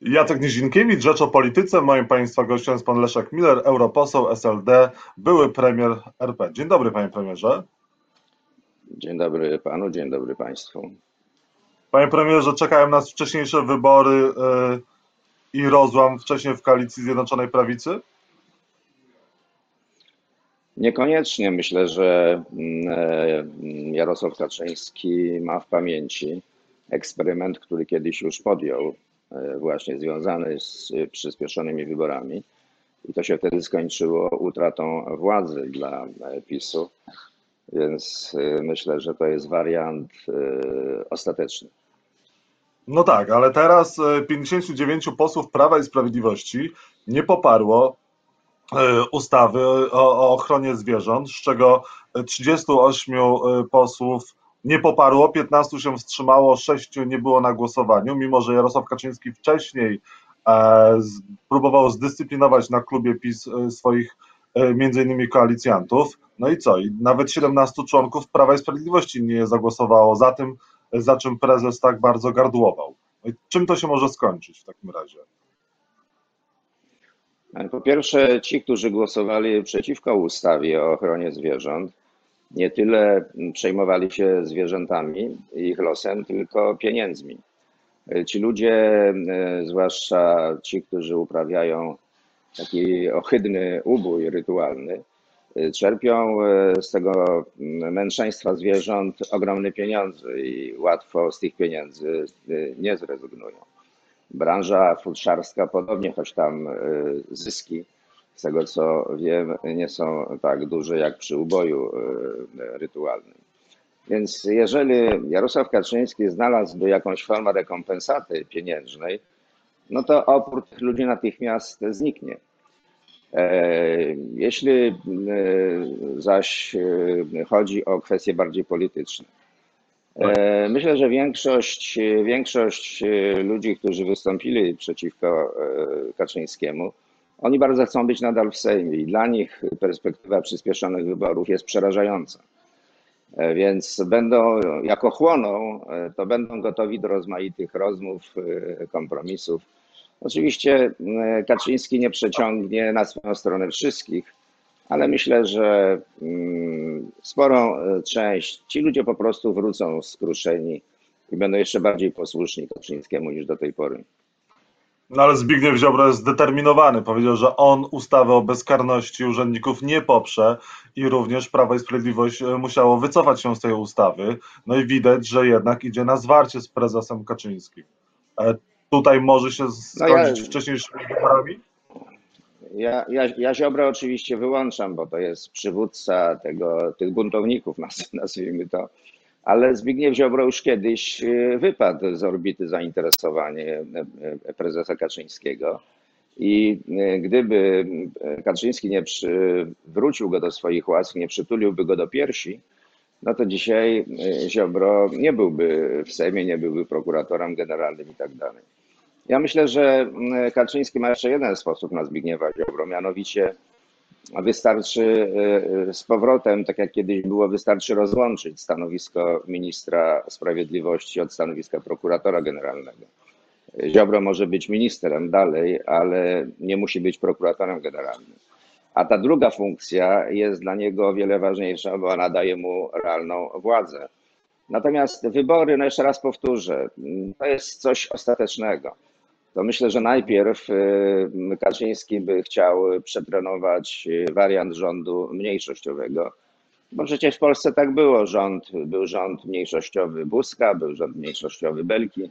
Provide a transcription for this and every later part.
Jacek Nizinkiewicz, Rzecz o Polityce. Moim Państwa gościem jest Pan Leszek Miller, europoseł SLD, były premier RP. Dzień dobry Panie Premierze. Dzień dobry Panu, dzień dobry Państwu. Panie Premierze, czekają nas wcześniejsze wybory yy, i rozłam wcześniej w koalicji Zjednoczonej Prawicy? Niekoniecznie. Myślę, że mm, e, Jarosław Kaczyński ma w pamięci eksperyment, który kiedyś już podjął E, właśnie związany z przyspieszonymi wyborami. I to się wtedy skończyło utratą władzy dla e, PiSu. Więc e, myślę, że to jest wariant ostateczny. No tak, ale teraz 59 posłów Prawa i Sprawiedliwości nie poparło ustawy o, ochronie zwierząt, z czego 38 posłów nie poparło, 15 się wstrzymało, 6 nie było na głosowaniu, mimo że Jarosław Kaczyński wcześniej e, próbował zdyscyplinować na klubie PiS e, swoich e, między innymi koalicjantów. No i co? I nawet 17 członków Prawa i Sprawiedliwości nie zagłosowało za tym, za czym prezes tak bardzo gardłował. No czym to się może skończyć w takim razie? Po pierwsze, ci, którzy głosowali przeciwko ustawie o ochronie zwierząt, nie tyle przejmowali się zwierzętami i ich losem, tylko pieniędzmi. Ci ludzie, e, zwłaszcza ci, którzy uprawiają taki ohydny ubój rytualny, e, czerpią e, z tego męczeństwa zwierząt ogromne pieniądze i łatwo z tych pieniędzy nie zrezygnują. Branża futrzarska podobnie, choć tam zyski z tego co wiem, nie są tak duże jak przy uboju e, rytualnym. Więc jeżeli Jarosław Kaczyński znalazłby jakąś formę rekompensaty pieniężnej, no to opór tych ludzi natychmiast zniknie. E, jeśli e, zaś chodzi o kwestie bardziej polityczne, myślę, że większość, większość ludzi, którzy wystąpili przeciwko Kaczyńskiemu, oni bardzo chcą być nadal w Sejmie i dla nich perspektywa przyspieszonych wyborów jest przerażająca. E, więc będą, jako chłoną, e, to będą gotowi do rozmaitych rozmów, e, kompromisów. Oczywiście Kaczyński nie przeciągnie na swoją stronę wszystkich, ale myślę, że mm, sporą część, ci ludzie po prostu wrócą skruszeni i będą jeszcze bardziej posłuszni Kaczyńskiemu niż do tej pory. No ale Zbigniew Ziobro jest zdeterminowany. Powiedział, że on ustawę o bezkarności urzędników nie poprze i również Prawo i Sprawiedliwość e, musiało wycofać się z tej ustawy. No i widać, że jednak idzie na zwarcie z prezesem Kaczyńskim. E, tutaj może się skończyć no ja, wcześniejszymi wyborami? Ja, ja, ja Ziobro oczywiście wyłączam, bo to jest przywódca tego, tych buntowników, nazwijmy to ale Zbigniew Ziobro już kiedyś e, wypadł z orbity zainteresowania e, e, prezesa Kaczyńskiego. I gdyby Kaczyński nie wrócił go do swoich łask, nie przytuliłby go do piersi, no to dzisiaj Ziobro nie byłby w Sejmie, nie byłby prokuratorem generalnym i tak dalej. Ja myślę, że Kaczyński ma jeszcze jeden sposób na Zbigniewa Ziobro, mianowicie wystarczy e, e, z powrotem, tak jak kiedyś było, wystarczy rozłączyć stanowisko ministra sprawiedliwości od stanowiska prokuratora generalnego. Ziobro może być ministrem dalej, ale nie musi być prokuratorem generalnym. A ta druga funkcja jest dla niego o wiele ważniejsza, bo ona daje mu realną władzę. Natomiast wybory, no jeszcze raz powtórzę, to jest coś ostatecznego to myślę, że najpierw y, Kaczyński by chciał przetrenować wariant rządu mniejszościowego, bo przecież w Polsce tak było. Rząd, był rząd mniejszościowy Buzka, był rząd mniejszościowy Belki.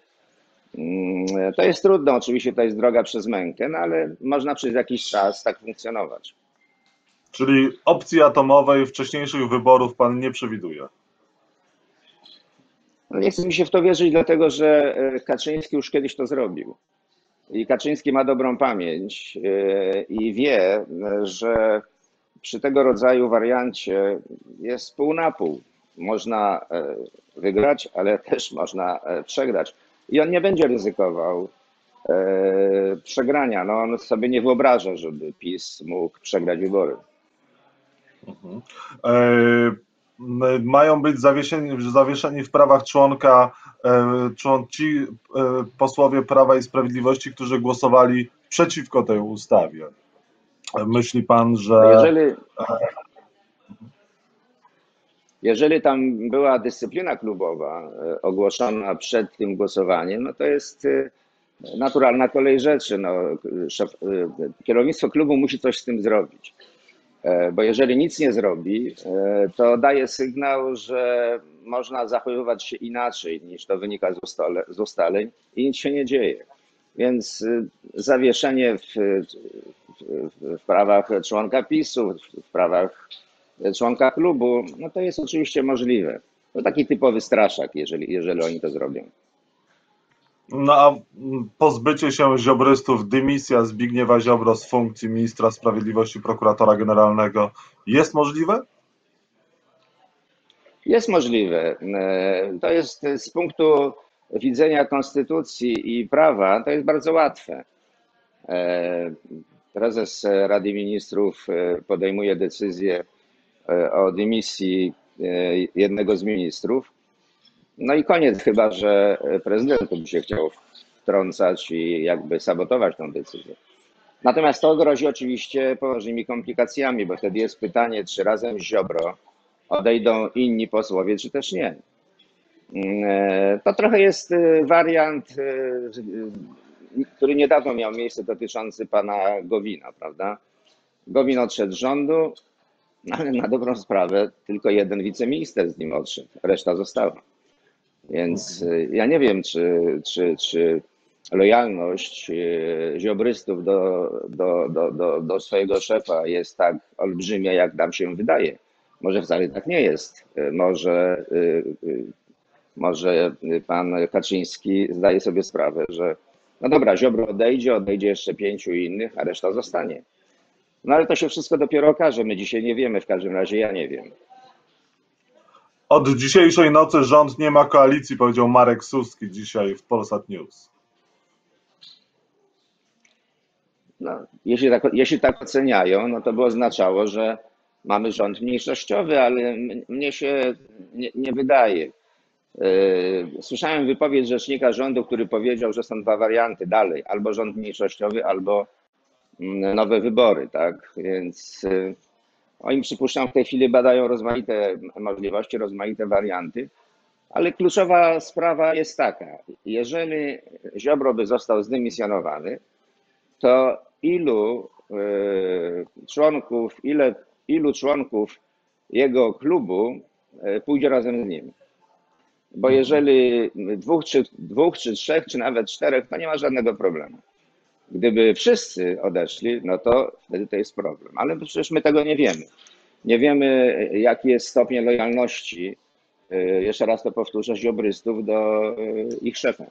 Mm, to jest trudno, oczywiście to jest droga przez mękę, no ale można przez jakiś czas tak funkcjonować. Czyli opcji atomowej wcześniejszych wyborów pan nie przewiduje? No nie chcę mi się w to wierzyć, dlatego że e, Kaczyński już kiedyś to zrobił. I Kaczyński ma dobrą pamięć e, i wie, że przy tego rodzaju wariancie jest pół na pół. Można e, wygrać, ale też można e, przegrać. I on nie będzie ryzykował przegrania. No, on sobie nie wyobraża, żeby PiS mógł przegrać wybory. Mhm. Mają być zawieszeni, zawieszeni w prawach członka ci posłowie Prawa i Sprawiedliwości, którzy głosowali przeciwko tej ustawie. Myśli pan, że. Jeżeli, jeżeli tam była dyscyplina klubowa e, ogłoszona przed tym głosowaniem, no to jest e, naturalna kolej rzeczy. No, szef, e, kierownictwo klubu musi coś z tym zrobić. Bo jeżeli nic nie zrobi, to daje sygnał, że można zachowywać się inaczej niż to wynika z, ustale, z ustaleń i nic się nie dzieje. Więc zawieszenie w, w, w prawach członka PiSu, w prawach członka klubu, no to jest oczywiście możliwe. To taki typowy straszak, jeżeli, jeżeli oni to zrobią. No a pozbycie się ziobrystów, dymisja Zbigniewa Ziobro z funkcji ministra sprawiedliwości, prokuratora generalnego jest możliwe? Jest możliwe. E, to jest z punktu widzenia konstytucji i prawa, to jest bardzo łatwe. E, prezes Rady Ministrów e, podejmuje decyzję E, o dymisji e, jednego z ministrów. No i koniec, chyba że prezydent by się chciał wtrącać i jakby sabotować tę decyzję. Natomiast to grozi oczywiście poważnymi komplikacjami, bo wtedy jest pytanie, czy razem z Ziobro odejdą inni posłowie, czy też nie. Mm, e, to trochę jest wariant, który niedawno miał miejsce dotyczący pana Gowina, prawda? Gowin odszedł z rządu, ale na dobrą sprawę tylko jeden wiceminister z nim odszedł, reszta została. Więc y, ja nie wiem, czy, czy, czy lojalność y, ziobrystów do, do, do, do, do swojego szefa jest tak olbrzymia, jak nam się wydaje. Może wcale tak nie jest. Y, może, może pan Kaczyński zdaje sobie sprawę, że no dobra, Ziobro odejdzie, odejdzie jeszcze pięciu innych, a reszta zostanie. No ale to się wszystko dopiero okaże. My dzisiaj nie wiemy, w każdym razie ja nie wiem. Od dzisiejszej nocy rząd nie ma koalicji, powiedział Marek Suski dzisiaj w Polsat News. No, jeśli, tak, jeśli tak oceniają, no to by oznaczało, że mamy rząd mniejszościowy, ale mnie się nie, nie wydaje. Yy, słyszałem wypowiedź rzecznika rządu, który powiedział, że są dwa warianty dalej, albo rząd mniejszościowy, albo nowe wybory, tak? Więc y, oni przypuszczam w tej chwili badają rozmaite możliwości, rozmaite warianty, ale kluczowa sprawa jest taka, jeżeli Ziobro by został zdymisjonowany, to ilu y, członków, ile, ilu członków jego klubu y, pójdzie razem z nim? Bo jeżeli dwóch czy, dwóch, czy trzech, czy nawet czterech, to nie ma żadnego problemu. Gdyby wszyscy odeszli, no to wtedy to jest problem. Ale przecież my tego nie wiemy. Nie wiemy, jaki jest stopień lojalności, y, jeszcze raz to powtórzę, ziobrystów do y, ich szefa.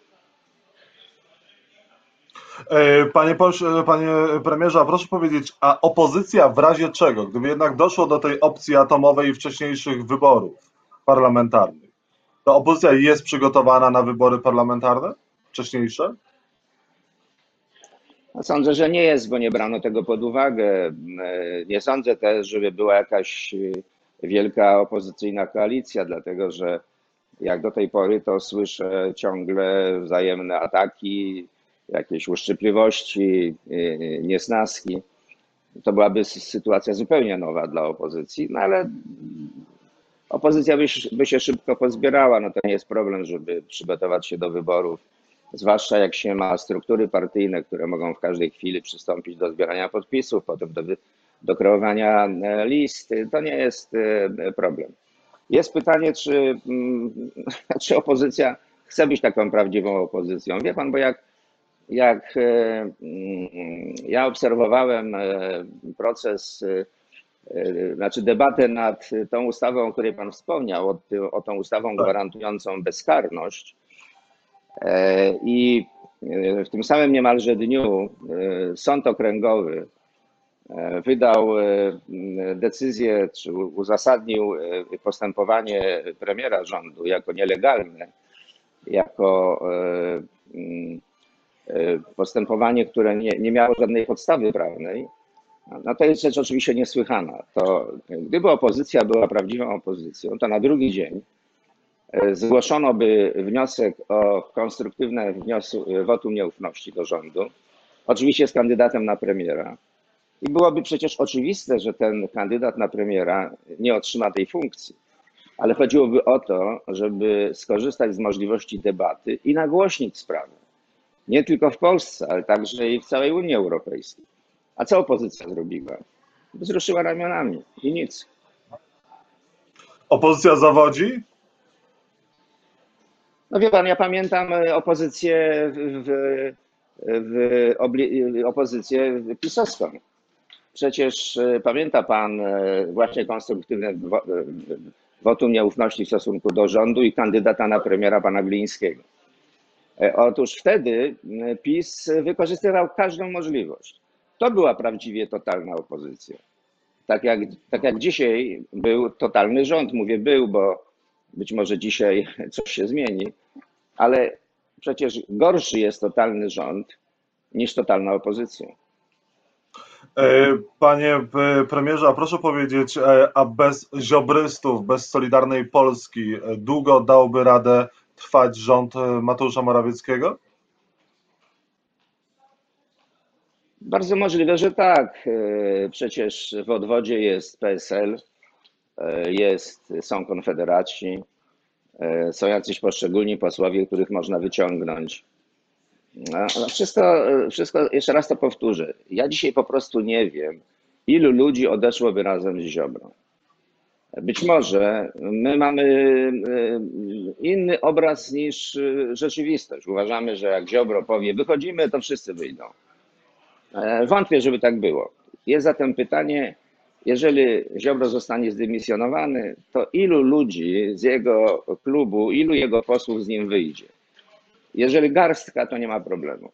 E, panie, pośle, panie premierze, a proszę powiedzieć, a opozycja w razie czego, gdyby jednak doszło do tej opcji atomowej i wcześniejszych wyborów parlamentarnych, to opozycja jest przygotowana na wybory parlamentarne wcześniejsze? No, sądzę, że nie jest, bo nie brano tego pod uwagę. Nie sądzę też, żeby była jakaś e, wielka opozycyjna koalicja, dlatego że jak do tej pory to słyszę ciągle wzajemne ataki, jakieś uszczypliwości, e, niesnaski. To byłaby sytuacja zupełnie nowa dla opozycji, no ale opozycja by się szybko pozbierała. No to nie jest problem, żeby przygotować się do wyborów zwłaszcza jak się ma struktury partyjne, które mogą w każdej chwili przystąpić do zbierania podpisów, potem do, do kreowania e, list, to nie jest e, problem. Jest pytanie, czy, mm, czy opozycja chce być taką prawdziwą opozycją. Wie pan, bo jak, jak e, mm, ja obserwowałem proces, znaczy debatę nad tą ustawą, o której pan wspomniał, o, o tą ustawą tak. gwarantującą bezkarność, I e, w tym samym niemalże dniu e, Sąd Okręgowy wydał decyzję, czy uzasadnił postępowanie premiera rządu jako nielegalne, jako postępowanie, które nie, nie miało żadnej podstawy prawnej. No to jest rzecz oczywiście niesłychana. To gdyby opozycja była prawdziwą opozycją, to na drugi dzień e, zgłoszono by wniosek o konstruktywne wniosku, wotum nieufności do rządu, oczywiście z kandydatem na premiera. I byłoby przecież oczywiste, że ten kandydat na premiera nie otrzyma tej funkcji. Ale chodziłoby o to, żeby skorzystać z możliwości debaty i nagłośnić sprawę. Nie tylko w Polsce, ale także i w całej Unii Europejskiej. A co opozycja zrobiła? Wzruszyła ramionami i nic. Opozycja zawodzi? No wie pan, ja pamiętam opozycję w, w, opozycję pisowską. Przecież e, pamięta pan e, właśnie konstruktywne wotum nieufności w stosunku do rządu i kandydata na premiera pana Glińskiego. E, otóż wtedy PiS wykorzystywał każdą możliwość. To była prawdziwie totalna opozycja. Tak jak, tak jak dzisiaj był totalny rząd, mówię był, bo być może dzisiaj coś się zmieni, ale przecież gorszy jest totalny rząd niż totalna opozycja. E, panie premierze, a proszę powiedzieć, e, a bez ziobrystów, bez Solidarnej Polski długo dałby radę trwać rząd Mateusza Morawieckiego? Bardzo możliwe, że tak. E, przecież w odwodzie jest PSL, jest, są konfederaci, są jacyś poszczególni posłowie, których można wyciągnąć. No, wszystko, wszystko, jeszcze raz to powtórzę. Ja dzisiaj po prostu nie wiem, ilu ludzi odeszłoby razem z Ziobrą. Być może my mamy e, inny obraz niż rzeczywistość. Uważamy, że jak Ziobro powie, wychodzimy, to wszyscy wyjdą. E, wątpię, żeby tak było. Jest zatem pytanie, jeżeli Ziobro zostanie zdymisjonowany, to ilu ludzi z jego klubu, ilu jego posłów z nim wyjdzie? Jeżeli garstka, to nie ma problemu.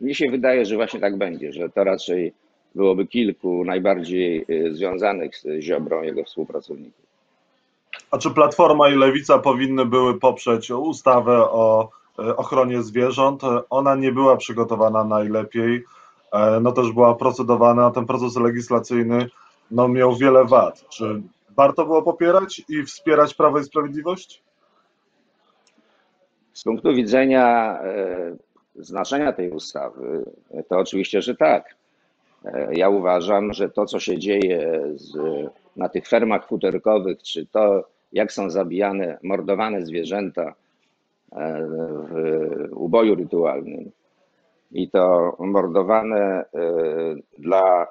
Mi się wydaje, że właśnie tak będzie, że to raczej byłoby kilku najbardziej y, związanych z Ziobrą jego współpracowników. A czy Platforma i Lewica powinny były poprzeć ustawę o y, ochronie zwierząt? Ona nie była przygotowana najlepiej, e, no też była procedowana, ten proces legislacyjny no, miał wiele wad. Czy warto było popierać i wspierać Prawo i Sprawiedliwość? Z punktu widzenia e, znaczenia tej ustawy, to oczywiście, że tak. E, ja uważam, że to, co się dzieje z, na tych fermach futerkowych, czy to, jak są zabijane, mordowane zwierzęta e, w uboju rytualnym, i to mordowane dla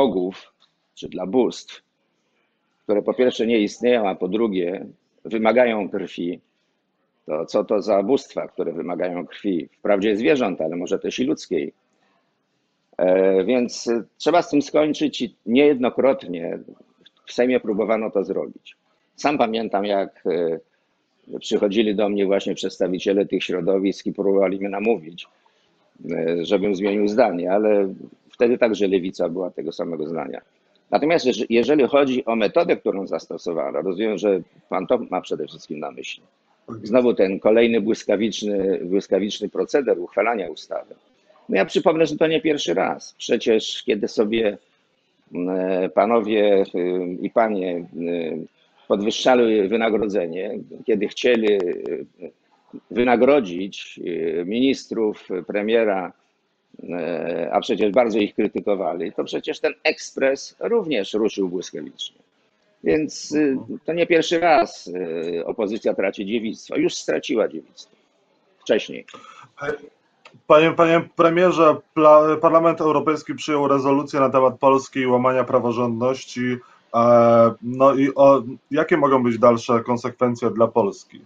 bogów, czy dla bóstw, które po pierwsze nie istnieją, a po drugie wymagają krwi, to co to za bóstwa, które wymagają krwi? Wprawdzie zwierząt, ale może też i ludzkiej. E, więc trzeba z tym skończyć i niejednokrotnie w Sejmie próbowano to zrobić. Sam pamiętam, jak e, przychodzili do mnie właśnie przedstawiciele tych środowisk i próbowali mnie namówić, e, żebym zmienił zdanie, ale wtedy także lewica była tego samego zdania. Natomiast jeżeli chodzi o metodę, którą zastosowano, rozumiem, że pan to ma przede wszystkim na myśli Znowu ten kolejny błyskawiczny, błyskawiczny proceder uchwalania ustawy. No ja przypomnę, że to nie pierwszy raz. Przecież kiedy sobie mm, panowie y, i panie y, podwyższali wynagrodzenie, kiedy chcieli y, wynagrodzić ministrów, premiera, a przecież bardzo ich krytykowali, to przecież ten ekspres również ruszył błyskawicznie. Więc y, to nie pierwszy raz y, opozycja traci dziewictwo. Już straciła dziewictwo wcześniej. Panie, panie premierze, Parlament Europejski przyjął rezolucję na temat Polski i łamania praworządności. E, no i o, jakie mogą być dalsze konsekwencje dla Polski?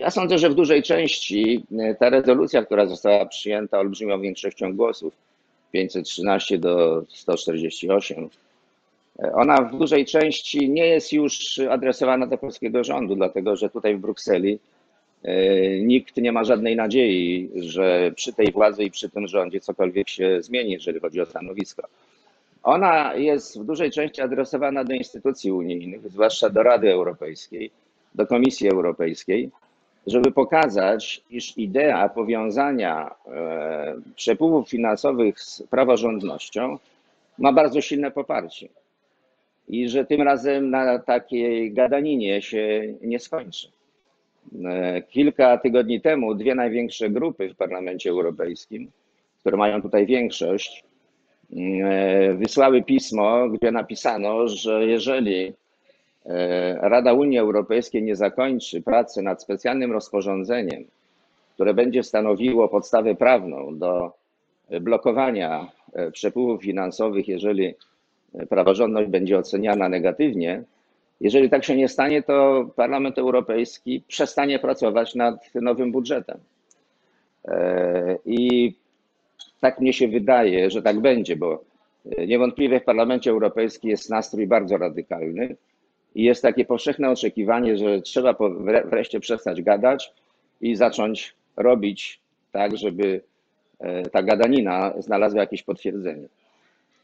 Ja sądzę, że w dużej części y, ta rezolucja, która została przyjęta olbrzymią większością głosów, 513 do 148, ona w dużej części nie jest już adresowana do polskiego rządu, dlatego że tutaj w Brukseli e, nikt nie ma żadnej nadziei, że przy tej władzy i przy tym rządzie cokolwiek się zmieni, jeżeli chodzi o stanowisko. Ona jest w dużej części adresowana do instytucji unijnych, zwłaszcza do Rady Europejskiej, do Komisji Europejskiej, żeby pokazać, iż idea powiązania e, przepływów finansowych z praworządnością ma bardzo silne poparcie i że tym razem na takiej gadaninie się nie skończy. E, Kilka tygodni temu dwie największe grupy w Parlamencie Europejskim, które mają tutaj większość, e, wysłały pismo, gdzie napisano, że jeżeli Rada Unii Europejskiej nie zakończy pracy nad specjalnym rozporządzeniem, które będzie stanowiło podstawę prawną do blokowania e, przepływów finansowych, jeżeli praworządność będzie oceniana negatywnie, jeżeli tak się nie stanie, to Parlament Europejski przestanie pracować nad nowym budżetem. E, I tak mnie się wydaje, że tak będzie, bo niewątpliwie w Parlamencie Europejskim jest nastrój bardzo radykalny i jest takie powszechne oczekiwanie, że trzeba wreszcie przestać gadać i zacząć robić tak, żeby e, ta gadanina znalazła jakieś potwierdzenie.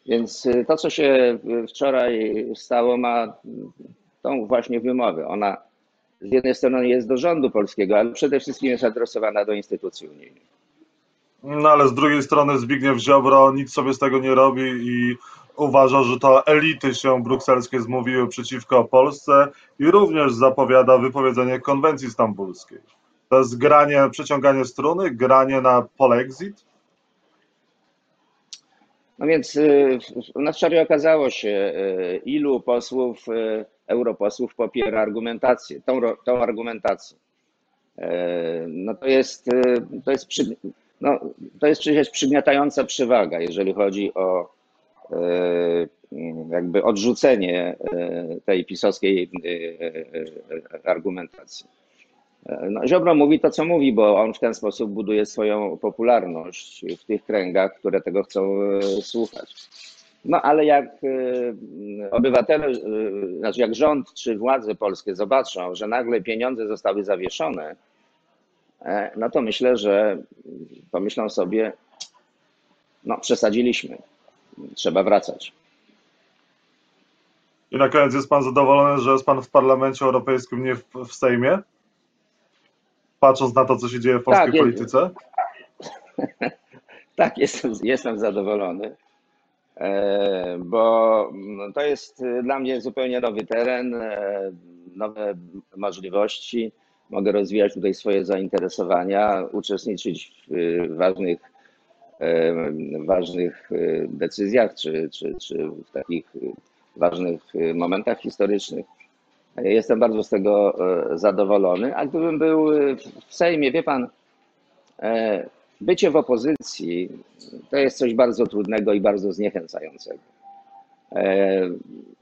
Więc y, to, co się wczoraj stało, ma tą właśnie wymowę. Ona z jednej strony jest do rządu polskiego, ale przede wszystkim jest adresowana do instytucji unijnych. No ale z drugiej strony Zbigniew Ziobro nic sobie z tego nie robi i uważa, że to elity się brukselskie zmówiły przeciwko Polsce i również zapowiada wypowiedzenie konwencji stambulskiej. To jest granie, przeciąganie struny, granie na polexit. No więc y, na wczoraj okazało się, y, ilu posłów, y, europosłów popiera argumentację, tą, tą argumentację. E, No to jest, y, to jest, przy, no, to jest przecież przygniatająca przewaga, jeżeli chodzi o jakby odrzucenie e, tej pisowskiej e, e, argumentacji. E, No, Ziobro mówi to, co mówi, bo on w ten sposób buduje swoją popularność w tych kręgach, które tego chcą e, słuchać. No ale jak e, obywatele, e, znaczy jak rząd czy władze polskie zobaczą, że nagle pieniądze zostały zawieszone, e, no to myślę, że pomyślą sobie, no przesadziliśmy, trzeba wracać. I na koniec jest pan zadowolony, że jest pan w Parlamencie Europejskim, nie w, w Sejmie? Patrząc na to, co się dzieje w polskiej Tak, jest. polityce? Tak, jestem, jestem zadowolony, e, bo no, to jest e, dla mnie zupełnie nowy teren, e, nowe możliwości. Mogę rozwijać tutaj swoje zainteresowania, uczestniczyć w ważnych, ważnych e, decyzjach czy, czy, czy w takich e, ważnych e, momentach historycznych. Jestem bardzo z tego e, zadowolony, a gdybym był e, w Sejmie, wie pan, E, Bycie w opozycji to jest coś bardzo trudnego i bardzo zniechęcającego. E,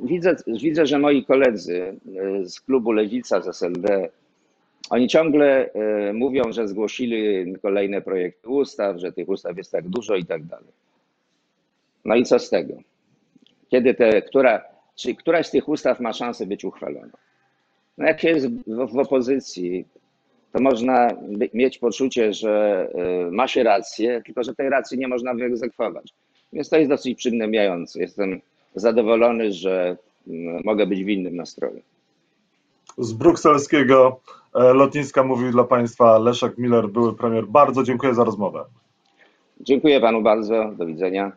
Widzę, widzę, że moi koledzy e, z klubu Lewica, z SLD, oni ciągle e, mówią, że zgłosili kolejne projekty ustaw, że tych ustaw jest tak dużo i tak dalej. No i co z tego? Kiedy te, która, czy któraś z tych ustaw ma szansę być uchwalona? No jak się jest w, opozycji, to można mieć poczucie, że y, ma się rację, tylko że tej racji nie można wyegzekwować. Więc to jest dosyć przygnębiające. Jestem zadowolony, że mogę być w innym nastroju. Z brukselskiego e, lotniska mówił dla państwa Leszek Miller, były premier. Bardzo dziękuję za rozmowę. Dziękuję panu bardzo. Do widzenia.